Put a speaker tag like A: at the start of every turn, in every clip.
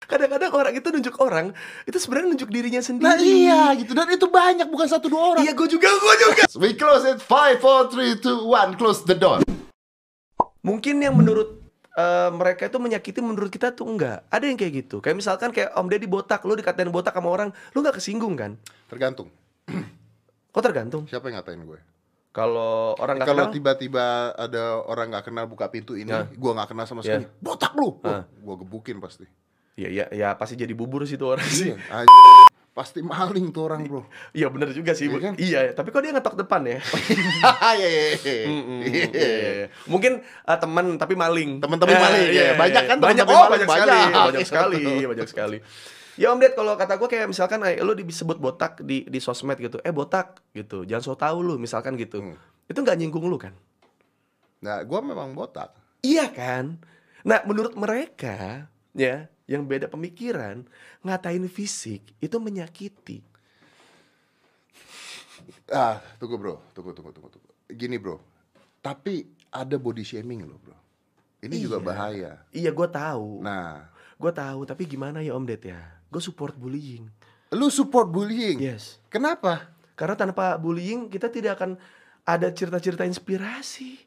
A: Kadang-kadang orang itu nunjuk orang, itu sebenarnya nunjuk dirinya sendiri.
B: Nah iya gitu dan itu banyak bukan satu dua orang.
A: Iya, gue juga, gue juga.
B: We close it 5 4 3 2 1 close the door.
A: Mungkin yang menurut eh, mereka itu menyakiti menurut kita tuh enggak. Ada yang kayak gitu. Kayak misalkan kayak Om Deddy botak, lu dikatain botak sama orang, lu nggak kesinggung kan?
B: Tergantung.
A: Kok tergantung.
B: Siapa yang ngatain gue?
A: Kalau orang nggak
B: Kalau tiba-tiba ada orang nggak kenal buka pintu ini,
A: Nah.
B: gua nggak kenal sama
A: Iya.
B: sekali. Botak lu. Wah, gua gebukin pasti.
A: Ya ya ya pasti jadi bubur sih tuh orang sih.
B: Iya. Pasti maling tuh orang, Bro.
A: Iya bener juga sih.
B: Iya kan?
A: Iya, tapi kok dia ngetok depan ya?
B: Iya, iya, iya. Iya.
A: iya, iya. Mungkin uh, teman tapi maling.
B: Teman tapi maling,
A: iya,
B: ya. Banyak kan
A: banyak, oh,
B: maling?
A: banyak sekali,
B: Banyak.
A: banyak
B: Iya,
A: sekali, banyak sekali. Ya Om Ded, kalau kata gue kayak misalkan eh, lu disebut botak di di sosmed gitu, eh botak gitu, jangan so tau lu misalkan gitu,
B: Hmm.
A: itu nggak nyinggung lu kan?
B: Nah, gua memang botak.
A: Iya kan? Nah menurut mereka ya yang beda pemikiran ngatain fisik itu menyakiti.
B: Ah, tunggu, Bro. Tunggu, tunggu, tunggu, tunggu. Gini, Bro. Tapi ada body shaming loh, Bro. Ini juga
A: Iya.
B: bahaya.
A: Iya gue tahu,
B: Nah,
A: gue tahu. Tapi gimana ya Om Ded ya? Gue support bullying.
B: lu support bullying.
A: Yes.
B: Kenapa?
A: Karena tanpa bullying kita tidak akan ada cerita-cerita inspirasi.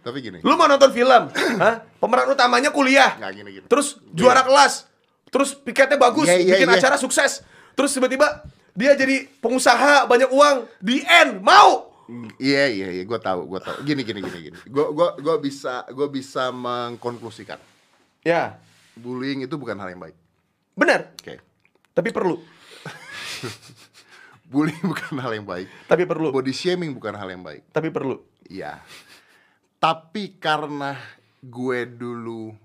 B: Tapi gini.
A: Lu mau nonton film? Hah? Pemeran utamanya kuliah.
B: Nggak gini gini.
A: Terus juara kelas. Terus piketnya bagus,
B: Iya, iya,
A: bikin
B: iya.
A: acara sukses. Terus tiba-tiba dia jadi pengusaha banyak uang. Di end mau.
B: Iya iya iya, gue tahu, gue tahu. Gini gini gini gini. Gue gua gua bisa gue bisa mengkonklusikan
A: Ya,
B: bullying itu bukan hal yang baik.
A: benar.
B: Oke.
A: Tapi perlu.
B: Bullying bukan hal yang baik.
A: Tapi perlu.
B: Body shaming bukan hal yang baik.
A: Tapi perlu.
B: Iya. Tapi karena gue dulu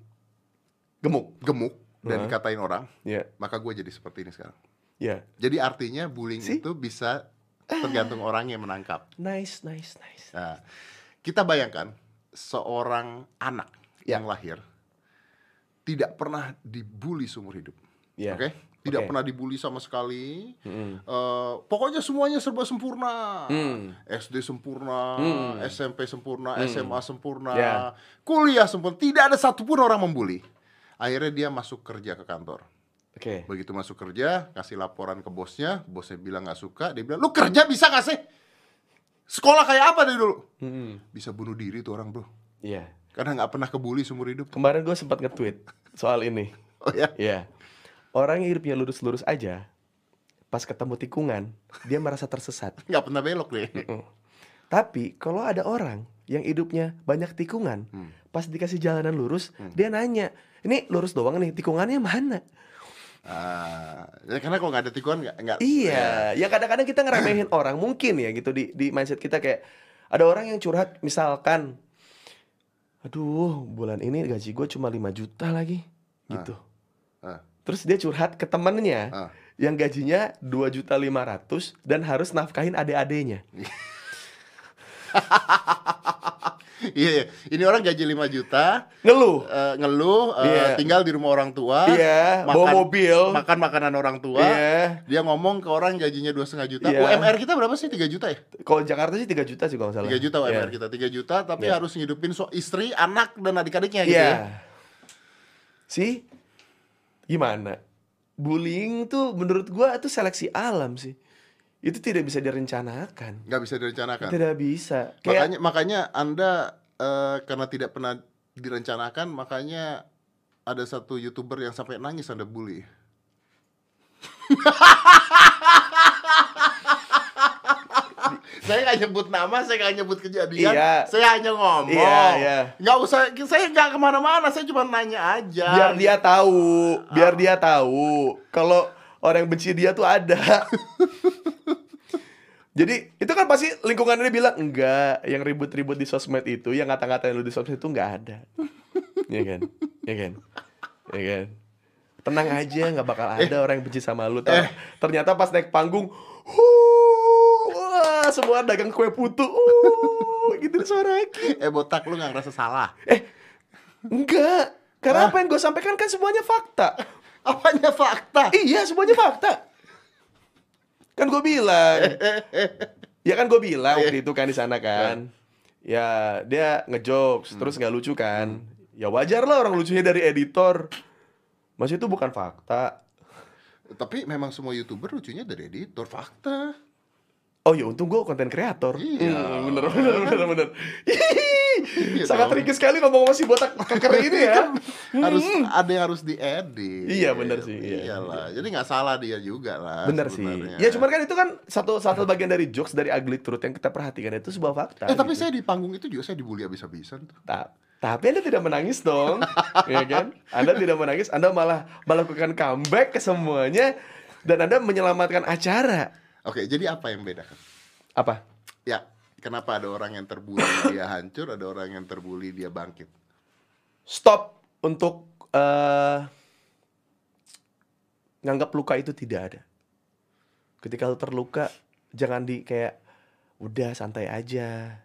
A: Gemuk.
B: gemuk dan dikatain orang,
A: Ya,
B: maka gue jadi seperti ini sekarang.
A: ya.
B: Jadi artinya bullying
A: See?
B: itu bisa tergantung orang yang menangkap.
A: Nice, nice, nice.
B: Nah, kita bayangkan seorang anak yang lahir tidak pernah dibully seumur hidup.
A: Ya.
B: Oke? Tidak
A: Oke.
B: pernah dibully sama sekali.
A: Mm-mm.
B: Eh, pokoknya semuanya serba sempurna.
A: Hmm.
B: SD sempurna,
A: Hmm.
B: SMP sempurna,
A: Hmm.
B: SMA sempurna,
A: Ya.
B: kuliah sempurna. Tidak ada satupun orang membuli. Akhirnya dia masuk kerja ke kantor.
A: Oke.
B: Begitu masuk kerja, kasih laporan ke bosnya, bosnya bilang nggak suka, dia bilang, lu kerja bisa nggak sih? Sekolah kayak apa dari dulu?
A: Mm-mm.
B: Bisa bunuh diri tuh orang bro.
A: Iya.
B: Karena nggak pernah kebuli seumur hidup.
A: Kemarin gue sempat nge-tweet soal ini.
B: Oh ya?
A: Iya. Orang yang hidupnya lurus-lurus aja, pas ketemu tikungan, dia merasa tersesat.
B: Nggak pernah belok deh.
A: Mm. Tapi kalau ada orang yang hidupnya banyak tikungan,
B: Hmm.
A: pas dikasih jalanan lurus, dia nanya, ini lurus doang nih, tikungannya mana?
B: Ah, ya karena kalau nggak ada tikungan nggak.
A: Iya, ya kadang-kadang kita ngeremehin orang mungkin ya gitu di di mindset kita kayak ada orang yang curhat misalkan, aduh bulan ini gaji gue cuma 5 juta lagi, gitu.
B: Ah.
A: Terus dia curhat ke temennya
B: Ah.
A: yang gajinya 2 juta 500 dan harus nafkahin adik-adiknya.
B: Iya, iya. ini orang gaji 5 juta,
A: Ngeluh.
B: eh, ngeluh, eh,
A: Iya.
B: tinggal di rumah orang tua,
A: Iya, bawa mobil.
B: makan makanan orang tua.
A: Iya.
B: Dia ngomong ke orang gajinya dua setengah juta.
A: Iya.
B: UMR kita berapa sih? 3 juta ya?
A: Kalau Jakarta sih 3 juta sih kalau salah.
B: 3 juta UMR
A: Iya.
B: kita, 3 juta tapi
A: Iya.
B: harus ngidupin so istri, anak dan adik-adiknya gitu
A: Iya.
B: ya.
A: Sih gimana? Bullying tuh menurut gua itu seleksi alam sih. Itu tidak bisa direncanakan.
B: Nggak bisa direncanakan.
A: Tidak bisa. Kayak
B: Makanya makanya Anda eh, karena tidak pernah direncanakan, makanya ada satu YouTuber yang sampai nangis Anda bully. saya nggak nyebut nama, saya nggak nyebut kejadian,
A: Iya.
B: saya hanya ngomong.
A: Iya, iya.
B: Nggak usah, saya nggak ke mana-mana, saya cuma nanya aja.
A: biar dia tahu, biar dia tahu kalau orang yang benci dia tuh ada. Jadi itu kan pasti lingkungan ini bilang enggak, yang ribut-ribut di sosmed itu, yang ngata-ngatain lu di sosmed itu enggak ada. Iya kan? Iya kan? Iya kan? Tenang aja, nggak bakal ada orang yang benci sama lu. Ter- Ternyata pas naik panggung, wah, semua dagang kue putu, uh, gitu suara lagi.
B: Eh botak lu nggak ngerasa salah?
A: Enggak, karena apa yang gue sampaikan kan semuanya fakta.
B: Apanya fakta?
A: Iya, semuanya fakta. Kan gue bilang. ya kan gue bilang waktu itu kan di sana kan. Ya, dia ngejokes terus nggak lucu kan. ya wajar lah orang lucunya dari editor masih itu bukan fakta
B: Tapi memang semua youtuber lucunya dari editor fakta.
A: Oh ya untung gue konten kreator
B: Iya.
A: Hmm, bener bener bener bener
B: Iya
A: sangat tricky sekali ngomong sama si botak keker ini ya
B: harus ada yang harus diedit.
A: Iya, bener sih, iya.
B: Iyalah. Jadi nggak salah dia juga lah.
A: bener sih ya cuman kan itu kan satu satu bagian dari jokes dari ugly truth yang kita perhatikan itu sebuah fakta
B: Eh tapi
A: gitu.
B: saya di panggung itu juga saya dibully abis-abisan tuh.
A: Ta- tapi anda tidak menangis dong, ya kan? Anda tidak menangis, anda malah melakukan comeback ke semuanya dan anda menyelamatkan acara.
B: Oke, jadi apa yang beda?
A: Apa?
B: Ya, kenapa ada orang yang terbully dia hancur, ada orang yang terbully dia bangkit?
A: Stop untuk eh nganggap luka itu tidak ada. Ketika lu terluka, jangan di kayak udah santai aja.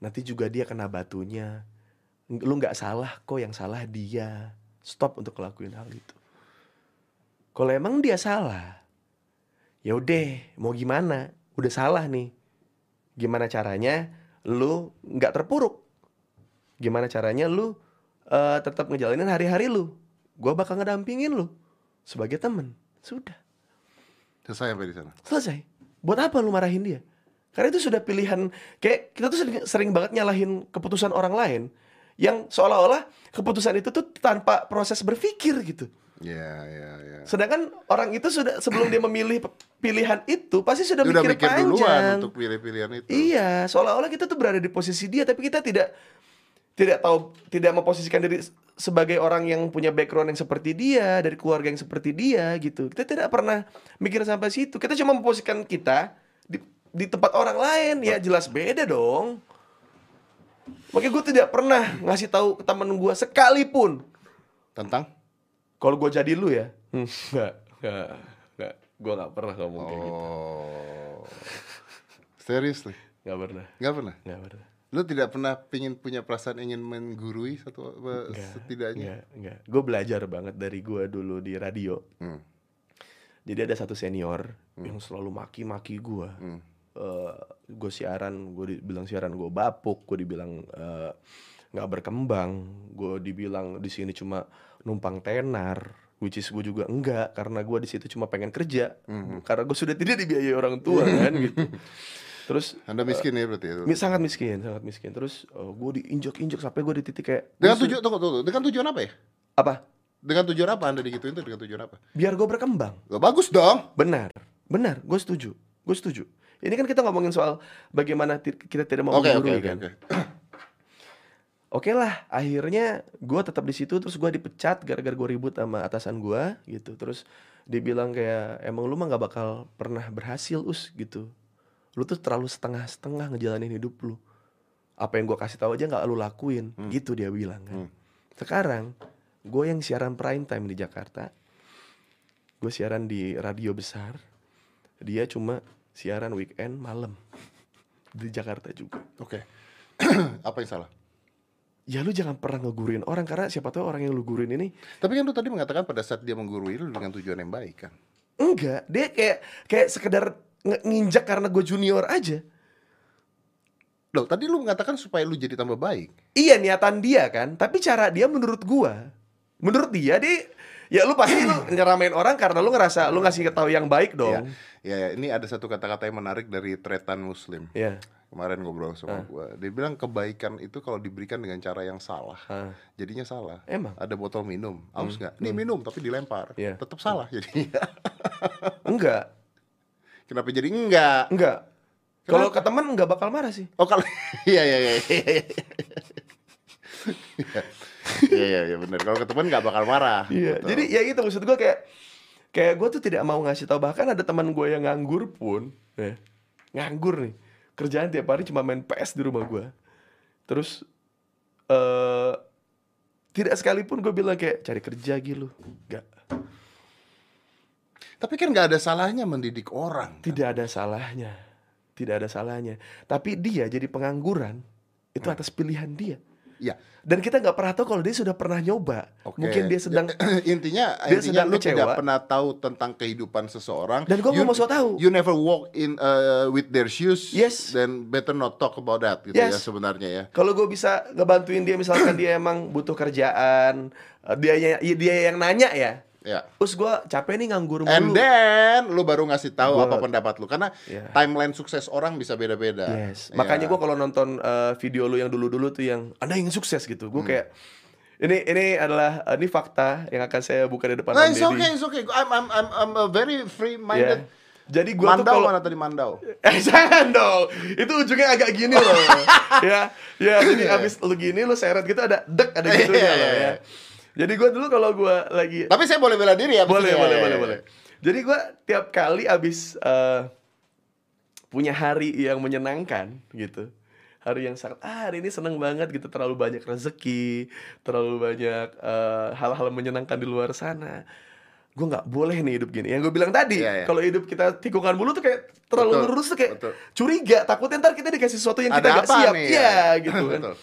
A: Nanti juga dia kena batunya. Lu nggak salah kok, yang salah dia. Stop untuk ngelakuin hal itu. Kalau emang dia salah, ya udah mau gimana? Udah salah nih. Gimana caranya lu nggak terpuruk? Gimana caranya lu eh, tetap ngejalanin hari-hari lu? Gua bakal ngedampingin lu sebagai temen. Sudah,
B: Selesai sampai di sana.
A: selesai. Buat apa lu marahin dia? Karena itu sudah pilihan kayak kita tuh sering, sering banget nyalahin keputusan orang lain yang seolah-olah keputusan itu tuh tanpa proses berpikir gitu.
B: Ya, ya, ya.
A: Sedangkan orang itu sudah sebelum dia memilih pilihan itu pasti sudah,
B: Dia udah
A: mikir,
B: mikir duluan
A: panjang.
B: untuk pilih pilihan itu.
A: Iya, seolah-olah kita tuh berada di posisi dia tapi kita tidak tidak tahu tidak memposisikan diri sebagai orang yang punya background yang seperti dia, dari keluarga yang seperti dia gitu. Kita tidak pernah mikir sampai situ. Kita cuma memposisikan kita di di tempat orang lain, ya jelas beda dong. Makanya gue tidak pernah ngasih tahu ke temen gue sekalipun
B: Tentang?
A: Kalau gue jadi lu ya, hmm, nggak, nggak, nggak, gue nggak pernah ngomong kayak gitu,
B: Oh. Seriously?
A: nggak pernah,
B: Nggak pernah?
A: nggak pernah,
B: Lu tidak pernah pingin punya perasaan ingin menggurui satu
A: nggak,
B: setidaknya?
A: nggak, nggak. Gue belajar banget dari gue dulu di radio.
B: Hmm.
A: Jadi ada satu senior yang selalu maki-maki gue.
B: Hmm.
A: gue siaran, gue dibilang siaran gue bapuk, gue dibilang eh, nggak berkembang, gue dibilang di sini cuma numpang tenar, which is gue juga enggak karena gue di situ cuma pengen kerja,
B: Hmm.
A: karena gue sudah tidak dibiayai orang tua kan gitu. Terus
B: Anda miskin ya berarti ya?
A: sangat miskin, sangat miskin. Terus gue diinjak-injak sampai gue di titik kayak
B: Dengan tujuan tunggu, tunggu. Dengan tujuan apa ya?
A: apa?
B: Dengan tujuan apa Anda digituin tuh dengan tujuan apa?
A: Biar gue berkembang.
B: Gak bagus dong.
A: Benar, benar, gue setuju, gue setuju. Ini kan kita ngomongin soal bagaimana kita tidak mau
B: oke
A: menggurui
B: oke
A: kan.
B: oke.
A: Oke lah, akhirnya gue tetap di situ terus gue dipecat gara-gara gue ribut sama atasan gue gitu. Terus dibilang kayak emang lu mah nggak bakal pernah berhasil us gitu. Lu tuh terlalu setengah-setengah ngejalanin hidup lu. Apa yang gue kasih tahu aja nggak lu lakuin, gitu dia bilang kan.
B: Hmm.
A: Sekarang gue yang siaran prime time di Jakarta, gue siaran di radio besar, dia cuma siaran weekend malam di Jakarta juga.
B: Oke. apa yang salah?
A: Ya lu jangan pernah ngeguruin orang karena siapa tahu orang yang lu guruin ini
B: Tapi kan lu tadi mengatakan pada saat dia menggurui lu dengan tujuan yang baik kan?
A: enggak, dia kayak kayak sekedar nginjak karena gue junior aja.
B: Loh, tadi lu mengatakan supaya lu jadi tambah baik.
A: Iya niatan dia kan, tapi cara dia menurut gua, menurut dia dia ya lu pasti lu nyeramain orang karena lu ngerasa lu ngasih tahu yang baik dong.
B: Ya, ya, ini ada satu kata-kata yang menarik dari Tretan Muslim.
A: Ya
B: kemarin ngobrol sama uh. gue dia bilang kebaikan itu kalau diberikan dengan cara yang salah.
A: Uh.
B: jadinya salah.
A: Emang?
B: Ada botol minum. Haus hmm. nggak? Ini hmm. minum tapi dilempar.
A: Yeah.
B: tetap salah hmm. jadinya.
A: Enggak.
B: Kenapa jadi enggak?
A: Enggak. Kalau ke teman enggak bakal marah sih.
B: Oh kalau iya iya iya iya iya iya. iya, iya, iya Benar kalau ke teman nggak bakal marah.
A: Iya
B: yeah.
A: jadi ya gitu maksud gue kayak kayak gue tuh tidak mau ngasih tahu bahkan ada teman gue yang nganggur pun eh, nganggur nih kerjaan tiap hari cuma main PS di rumah gue, terus eh tidak sekalipun gue bilang kayak cari kerja gitu, nggak,
B: tapi kan nggak ada salahnya mendidik orang kan?
A: tidak ada salahnya, tidak ada salahnya. Tapi dia jadi pengangguran itu atas pilihan dia.
B: Iya.
A: Dan kita nggak pernah tahu kalau dia sudah pernah nyoba.
B: Oke.
A: Mungkin dia sedang
B: intinya
A: Dia
B: intinya
A: sedang
B: lu tidak pernah tahu tentang kehidupan seseorang.
A: Dan gua nggak
B: You-
A: mau so tahu.
B: You never walk in uh, with their shoes.
A: Yes.
B: Then better not talk about that gitu ya
A: Yes.
B: sebenarnya ya.
A: Kalau gue bisa ngebantuin dia misalkan dia emang butuh kerjaan, eh, dia dia yang nanya ya.
B: Ya.
A: Terus gue capek nih nganggur mulu.
B: And then lu baru ngasih tahu
A: Gua-
B: apa pendapat lu karena
A: Iya.
B: timeline sukses orang bisa beda-beda.
A: Yes.
B: Ya.
A: Makanya gue kalau nonton eh, video lu yang dulu-dulu tuh yang Anda ingin sukses gitu,
B: Hmm.
A: gue kayak ini ini adalah eh, ini fakta yang akan saya buka di depan
B: Nah,
A: Om
B: it's okay, it's okay. I'm I'm I'm, I'm a very free minded.
A: Ya. Jadi gue tuh
B: Mandau
A: kalau
B: mana tadi Mandau?
A: Eh jangan dong, itu ujungnya agak gini loh Ya, ya jadi
B: Iya.
A: abis lu gini lu seret gitu ada dek ada gitunya
B: Iya,
A: loh
B: iya,
A: ya Jadi gue dulu kalau gue lagi
B: Tapi saya boleh bela diri ya.
A: boleh
B: maksudnya.
A: boleh boleh boleh. Jadi gua tiap kali abis eh, punya hari yang menyenangkan gitu, hari yang sangat ah hari ini seneng banget gitu, terlalu banyak rezeki, terlalu banyak eh, hal-hal menyenangkan di luar sana. Gue nggak boleh nih hidup gini. Yang gue bilang tadi,
B: Iya, iya.
A: kalau hidup kita tikungan mulu tuh kayak terlalu
B: Betul,
A: lurus tuh kayak
B: betul.
A: curiga, takutnya ntar kita dikasih sesuatu yang kita
B: Ada
A: nggak
B: apa
A: siap,
B: nih,
A: Iya
B: ya?
A: gitu kan.
B: Betul.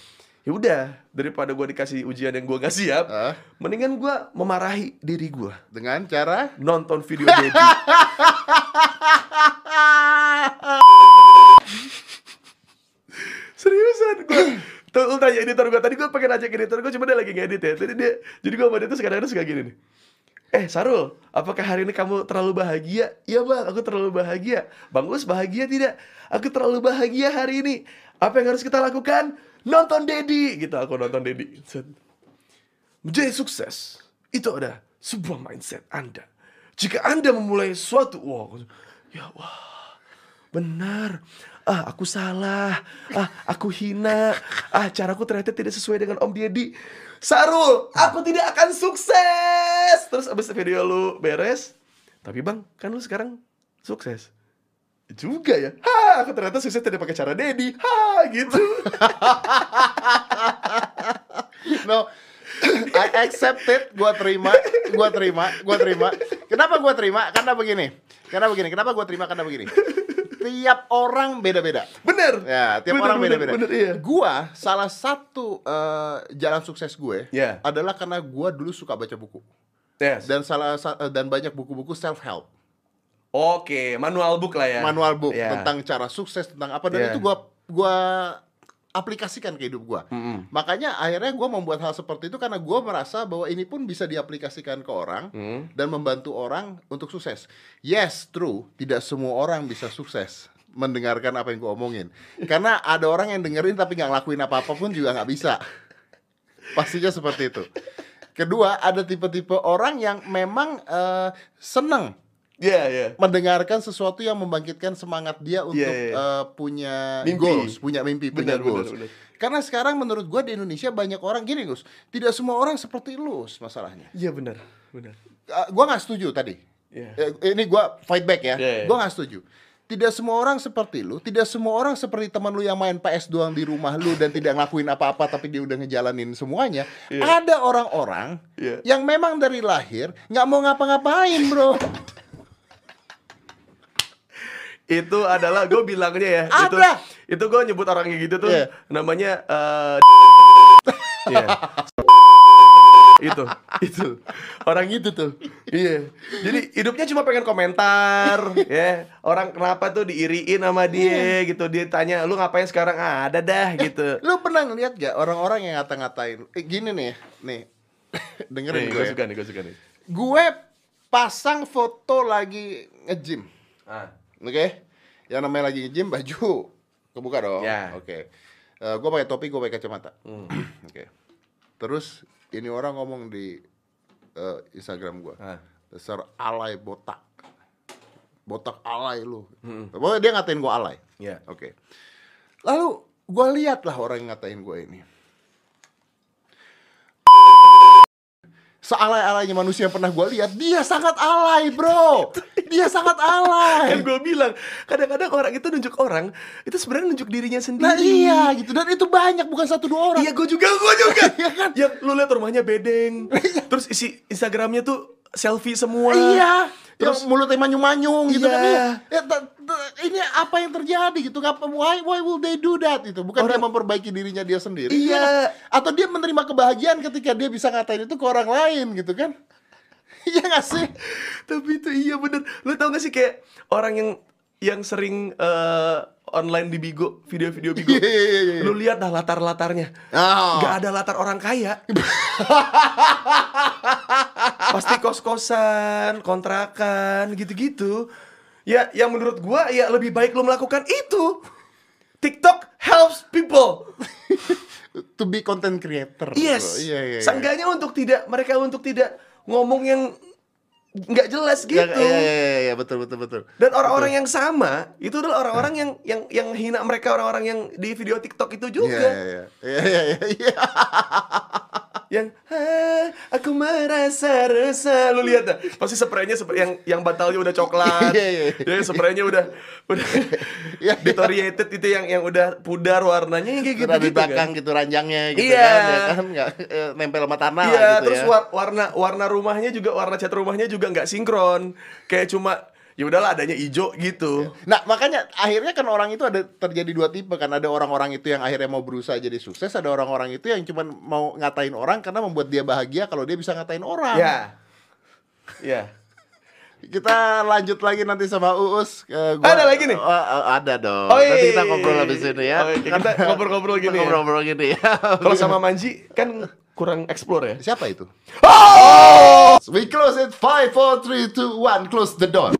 A: Ya udah, daripada gue dikasih ujian yang gue nggak siap,
B: Hah?
A: mendingan gue memarahi diri gue
B: Dengan cara
A: nonton video Dedi. Seriusan gue Tuh lu tanya editor gue Tadi gue pengen ajak editor gue Cuma dia lagi ngedit ya Jadi dia Jadi gue sama dia tuh kadang-kadang suka gini nih Eh Sarul Apakah hari ini kamu terlalu bahagia? Iya bang Aku terlalu bahagia Bang Us bahagia tidak? Aku terlalu bahagia hari ini Apa yang harus kita lakukan? Nonton Dedi Gitu aku nonton Dedi. Menjadi sukses itu ada sebuah mindset Anda. Jika Anda memulai suatu, wah, ya wah, benar. Ah, aku salah. Ah, aku hina. Ah, caraku ternyata tidak sesuai dengan Om Deddy. Sarul, aku tidak akan sukses. Terus abis video lu beres, tapi bang, kan lu sekarang sukses. Juga ya. Ha, aku ternyata sukses tidak pakai cara Dedi. Ha, gitu.
B: No, I accept it. Gua terima, gua terima, gua terima. Kenapa gua terima? Karena begini. Karena begini. Kenapa gua terima? Karena begini. Tiap orang beda-beda.
A: Bener.
B: Ya, tiap
A: Bener,
B: orang beda-beda.
A: bener, iya.
B: Gua salah satu eh, jalan sukses gue
A: Ya.
B: adalah karena gua dulu suka baca buku
A: Yes.
B: dan salah sa- dan banyak buku-buku self help,
A: Oke, manual book lah ya.
B: manual book
A: Ya.
B: tentang cara sukses tentang apa dan
A: Ya.
B: itu gua gua aplikasikan ke hidup gua.
A: Mm-mm.
B: Makanya akhirnya gua membuat hal seperti itu karena gua merasa bahwa ini pun bisa diaplikasikan ke orang
A: Hmm.
B: dan membantu orang untuk sukses. Yes, true, tidak semua orang bisa sukses mendengarkan apa yang gua omongin. Karena ada orang yang dengerin tapi nggak ngelakuin apa-apa pun juga nggak bisa. Pastinya seperti itu. Kedua, ada tipe-tipe orang yang memang eh, senang
A: Iya, iya.
B: mendengarkan sesuatu yang membangkitkan semangat dia untuk
A: Iya, iya.
B: eh, punya
A: Mimpi.
B: goals, punya mimpi, punya
A: Benar,
B: goals.
A: benar, benar.
B: Karena sekarang menurut gua di Indonesia banyak orang gini, Gus. Tidak semua orang seperti lu masalahnya.
A: Iya benar, benar.
B: Eh, gua nggak setuju tadi.
A: Iya.
B: Eh, ini gua fight back ya.
A: Iya, iya.
B: Gua nggak setuju. Tidak semua orang seperti lu, tidak semua orang seperti teman lu yang main PS doang di rumah lu dan tidak ngelakuin apa-apa tapi dia udah ngejalanin semuanya.
A: Iya.
B: Ada orang-orang
A: Iya.
B: yang memang dari lahir nggak mau ngapa-ngapain, Bro.
A: Itu adalah gue bilangnya ya. Itu
B: Ada.
A: itu gue nyebut orang kayak gitu tuh
B: Iya.
A: namanya eh Iya. itu itu. Orang itu tuh. Iya. Jadi hidupnya cuma pengen komentar ya. Orang kenapa tuh diiriin sama dia gitu. Dia tanya lu ngapain sekarang? Ah, ada dah gitu.
B: Lu pernah ngeliat gak orang-orang yang ngata-ngatain? Eh, Gini nih, nih. Dengerin
A: nih
B: gue
A: gue
B: ya.
A: suka nih gue suka nih.
B: Gue pasang foto lagi nge-gym.
A: Ah
B: Oke Yang namanya lagi nge-gym baju Kebuka dong
A: Ya.
B: Oke Eh, Gue pakai topi, gue pakai kacamata
A: Hmm.
B: Oke Terus ini orang ngomong di eh, Instagram gue
A: Ah.
B: Dasar alay botak Botak alay lu
A: Hmm.
B: Pokoknya dia ngatain gue alay
A: ya
B: Oke. Lalu gue lihat lah orang yang ngatain gue ini. Sealay-alaynya manusia yang pernah gue lihat, dia sangat alay, bro. Dia sangat
A: kan
B: alay.
A: gue bilang kadang-kadang orang itu nunjuk orang itu sebenarnya nunjuk dirinya sendiri
B: Nah iya gitu dan itu banyak bukan satu dua orang.
A: Iya gue juga, gue juga
B: Iya kan?
A: Yang lu lihat rumahnya bedeng Terus isi Instagramnya tuh selfie semua.
B: Iya,
A: Terus-
B: yang mulutnya manyung-manyung gitu
A: Iya.
B: kan. Ya, ya, ini apa yang terjadi gitu? Ngapa why why will they do that itu? Bukan dia memperbaiki dirinya dia sendiri.
A: Iya.
B: Atau dia menerima kebahagiaan ketika dia bisa ngatain itu ke orang lain gitu kan? Iya gak sih?
A: Tapi itu iya bener. Lu tau gak sih kayak orang yang yang sering eh, online di Bigo, video-video Bigo.
B: Iya, iya, iya.
A: Lu lihat dah latar-latarnya.
B: Oh.
A: Gak ada latar orang kaya. Pasti kos-kosan, kontrakan, gitu-gitu. Ya, yang menurut gua ya lebih baik lu melakukan itu. TikTok helps people.
B: To be content creator.
A: Yes.
B: Iya, iya, iya.
A: Seenggaknya untuk tidak mereka untuk tidak ngomong yang nggak jelas gitu.
B: Iya, iya, iya, iya, betul, betul, betul.
A: Dan orang-orang yang sama itu adalah orang-orang yang yang yang hina mereka orang-orang yang di video TikTok itu
B: Iya,
A: juga.
B: iya, iya. Iya, iya, iya, iya.
A: Yang "Ah, aku merasa resah. Lu lihat dah. Pasti spraynya spray yang yang batalnya udah coklat.
B: Iya, iya, iya.
A: Ya spraynya udah udah
B: Iya, iya.
A: deteriorated itu yang yang udah pudar warnanya yang kayak
B: Terus
A: gitu
B: di
A: gitu
B: belakang
A: kan.
B: gitu ranjangnya gitu
A: Iya.
B: kan, ya kan nggak eh, nempel sama tanah
A: Iya,
B: lah gitu
A: terus
B: ya.
A: war- warna warna rumahnya juga warna cat rumahnya juga nggak sinkron. Kayak cuma ya udahlah adanya hijau gitu.
B: Nah makanya akhirnya kan orang itu ada terjadi dua tipe kan ada orang-orang itu yang akhirnya mau berusaha jadi sukses ada orang-orang itu yang cuman mau ngatain orang karena membuat dia bahagia kalau dia bisa ngatain orang.
A: Ya. Ya.
B: Kita lanjut lagi nanti sama Uus. Eh, gua-
A: Ada lagi nih?
B: Oh, oh, ada dong.
A: Oh, iya,
B: nanti kita
A: iya,
B: ngobrol
A: iya,
B: habis
A: iya.
B: ini ya.
A: Oke, kita ngobrol-ngobrol gini ya.
B: Ngobrol-ngobrol gini ya.
A: Kalau sama Manji kan kurang explore ya.
B: siapa itu?
A: Oh!
B: We close it 5 4 3 2 1 close the door.